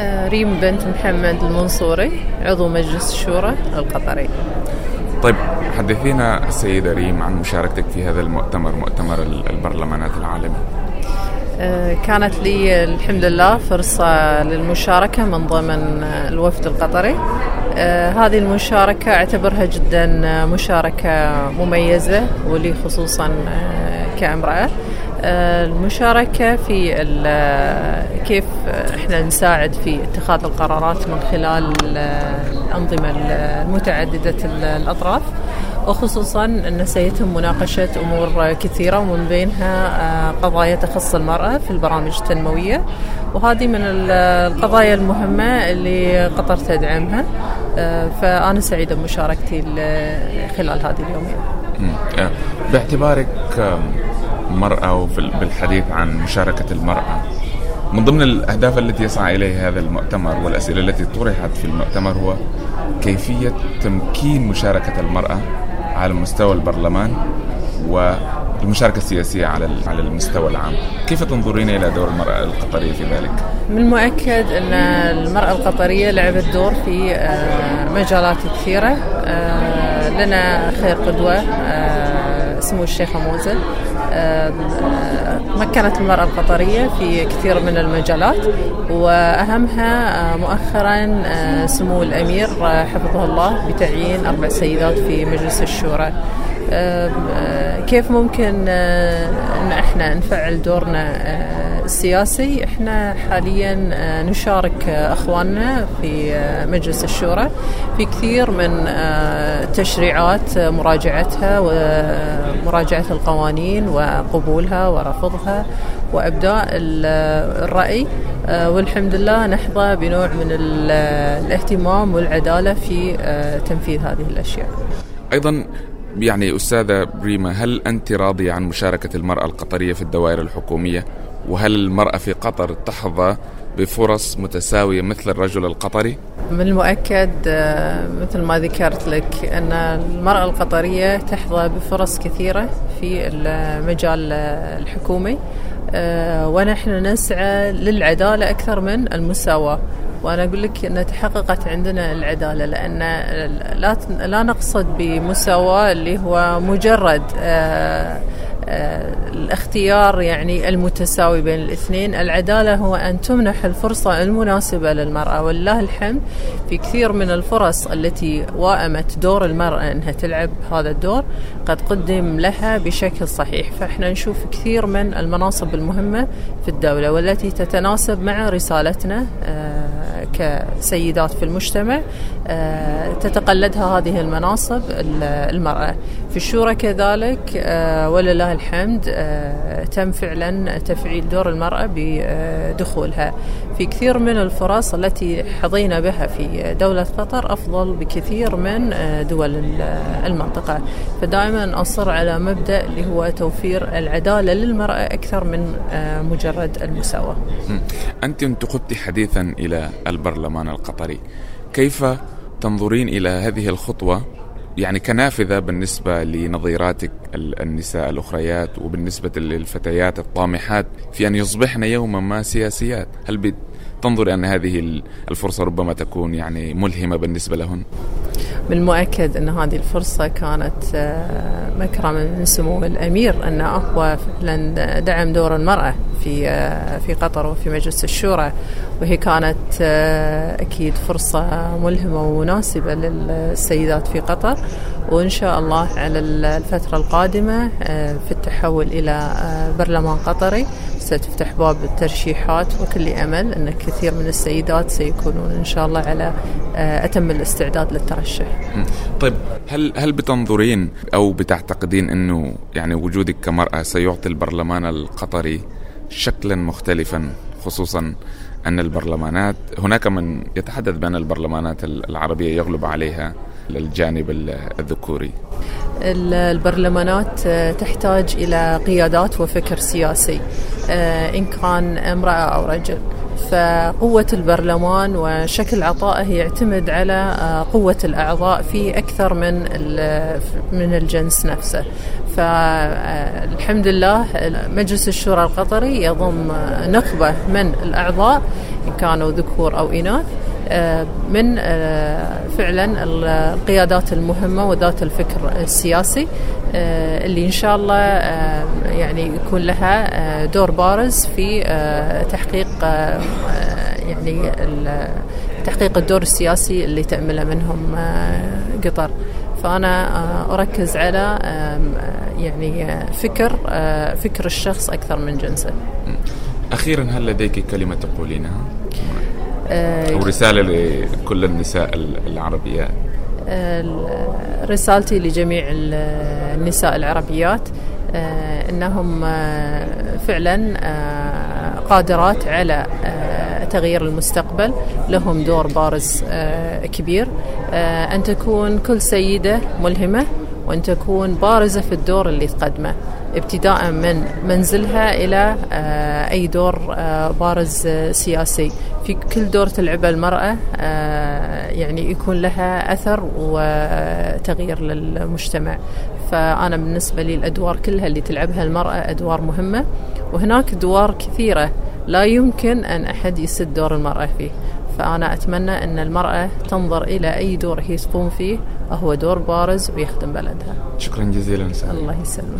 آه، ريم بنت محمد المنصوري عضو مجلس الشورى القطري. طيب حدثينا السيدة ريم عن مشاركتك في هذا المؤتمر مؤتمر البرلمانات العالمي. آه، كانت لي الحمد لله فرصة للمشاركة من ضمن الوفد القطري. آه، هذه المشاركة أعتبرها جدا مشاركة مميزة ولي خصوصا كامرأة. المشاركة في كيف إحنا نساعد في اتخاذ القرارات من خلال الأنظمة المتعددة الأطراف وخصوصا أن سيتم مناقشة أمور كثيرة ومن بينها آه، قضايا تخص المرأة في البرامج التنموية وهذه من القضايا المهمة اللي قطر تدعمها آه، فأنا سعيدة بمشاركتي خلال هذه اليومين. آه، باعتبارك مرأة وبالحديث عن مشاركة المرأة. من ضمن الأهداف التي يسعى إليها هذا المؤتمر والأسئلة التي طرحت في المؤتمر هو كيفية تمكين مشاركة المرأة على مستوى البرلمان والمشاركة السياسية على على المستوى العام. كيف تنظرين إلى دور المرأة القطرية في ذلك؟ من المؤكد أن المرأة القطرية لعبت دور في آه، مجالات كثيرة. آه، لنا خير قدوة آه، سمو الشيخة موزة مكنت المرأة القطرية في كثير من المجالات وأهمها مؤخرا سمو الأمير حفظه الله بتعيين أربع سيدات في مجلس الشورى. كيف ممكن إن إحنا نفعل دورنا السياسي إحنا حاليا نشارك أخواننا في مجلس الشورى. في كثير من تشريعات مراجعتها ومراجعه القوانين وقبولها ورفضها وإبداء الرأي. والحمد لله نحظى بنوع من الاهتمام والعدالة في تنفيذ هذه الأشياء. أيضا يعني أستاذة بريما هل أنت راضية عن مشاركة المرأة القطرية في الدوائر الحكومية؟ وهل المرأة في قطر تحظى بفرص متساوية مثل الرجل القطري؟ من المؤكد آه، مثل ما ذكرت لك أن المرأة القطرية تحظى بفرص كثيرة في المجال الحكومي آه، ونحن نسعى للعدالة أكثر من المساواة وأنا أقول لك ان تحققت عندنا العدالة لأن لا نقصد بمساواة اللي هو مجرد آه الاختيار يعني المتساوي بين الاثنين. العدالة هو أن تمنح الفرصة المناسبة للمرأة ولله الحمد في كثير من الفرص التي وائمت دور المرأة أنها تلعب هذا الدور قد قدم لها بشكل صحيح. فإحنا نشوف كثير من المناصب المهمة في الدولة والتي تتناسب مع رسالتنا آه، كسيدات في المجتمع آه، تتقلدها هذه المناصب المرأة. في الشورى كذلك آه، ولله الحمد آه، تم فعلا تفعيل دور المرأة بدخولها. في كثير من الفرص التي حظينا بها في دولة قطر أفضل بكثير من دول المنطقة. فدائما أصر على مبدأ اللي هو توفير العدالة للمرأة أكثر من مجرد المساواة. أنت انتقبت حديثا إلى البرلمان القطري. كيف تنظرين إلى هذه الخطوة يعني كنافذة بالنسبة لنظيراتك النساء الأخريات وبالنسبة للفتيات الطامحات في أن يصبحن يوما ما سياسيات هل تنظر أن هذه الفرصة ربما تكون يعني ملهمة بالنسبة لهن؟ من المؤكد أن هذه الفرصة كانت آه، مكرمة من سمو الأمير أن أقوى فعلا دعم دور المرأة في آه، في قطر وفي مجلس الشورى وهي كانت آه، أكيد فرصة ملهمة ومناسبة للسيدات في قطر. وإن شاء الله على الفترة القادمة في التحول إلى برلمان قطري ستفتح باب الترشيحات. وكل أمل أن كثير من السيدات سيكونون إن شاء الله على أتم الاستعداد للترشح. طيب هل هل بتنظرين أو بتعتقدين أنه يعني وجودك كمرأة سيعطي البرلمان القطري شكلا مختلفا؟ خصوصا أن البرلمانات هناك من يتحدث بأن البرلمانات العربية يغلب عليها الجانب الذكوري. البرلمانات تحتاج إلى قيادات وفكر سياسي آه، إن كان امرأة أو رجل. فقوة البرلمان وشكل عطائه يعتمد على آه، قوة الأعضاء في أكثر من من الجنس نفسه. فالحمد لله مجلس الشورى القطري يضم نخبة من الأعضاء إن كانوا ذكور أو إناث. من فعلا القيادات المهمة وذات الفكر السياسي اللي إن شاء الله يعني يكون لها دور بارز في تحقيق يعني تحقيق الدور السياسي اللي تأمله منهم قطر فأنا أركز على يعني فكر فكر الشخص أكثر من جنسه أخيرا هل لديك كلمة تقولينها؟ أو رسالة لكل النساء العربيات رسالتي لجميع النساء العربيات إنهم فعلا قادرات على تغيير المستقبل. لهم دور بارز كبير. أن تكون كل سيدة ملهمة وأن تكون بارزة في الدور اللي تقدمه ابتداء من منزلها إلى أي دور بارز سياسي. في كل دور تلعبه المرأة يعني يكون لها أثر وتغيير للمجتمع. فأنا بالنسبة لي الأدوار كلها اللي تلعبها المرأة أدوار مهمة. وهناك ادوار كثيرة لا يمكن أن أحد يسد دور المرأة فيه. فأنا أتمنى أن المرأة تنظر إلى أي دور هي تقوم فيه وهو دور بارز ويخدم بلدها. شكرا جزيلا الله يسلمك.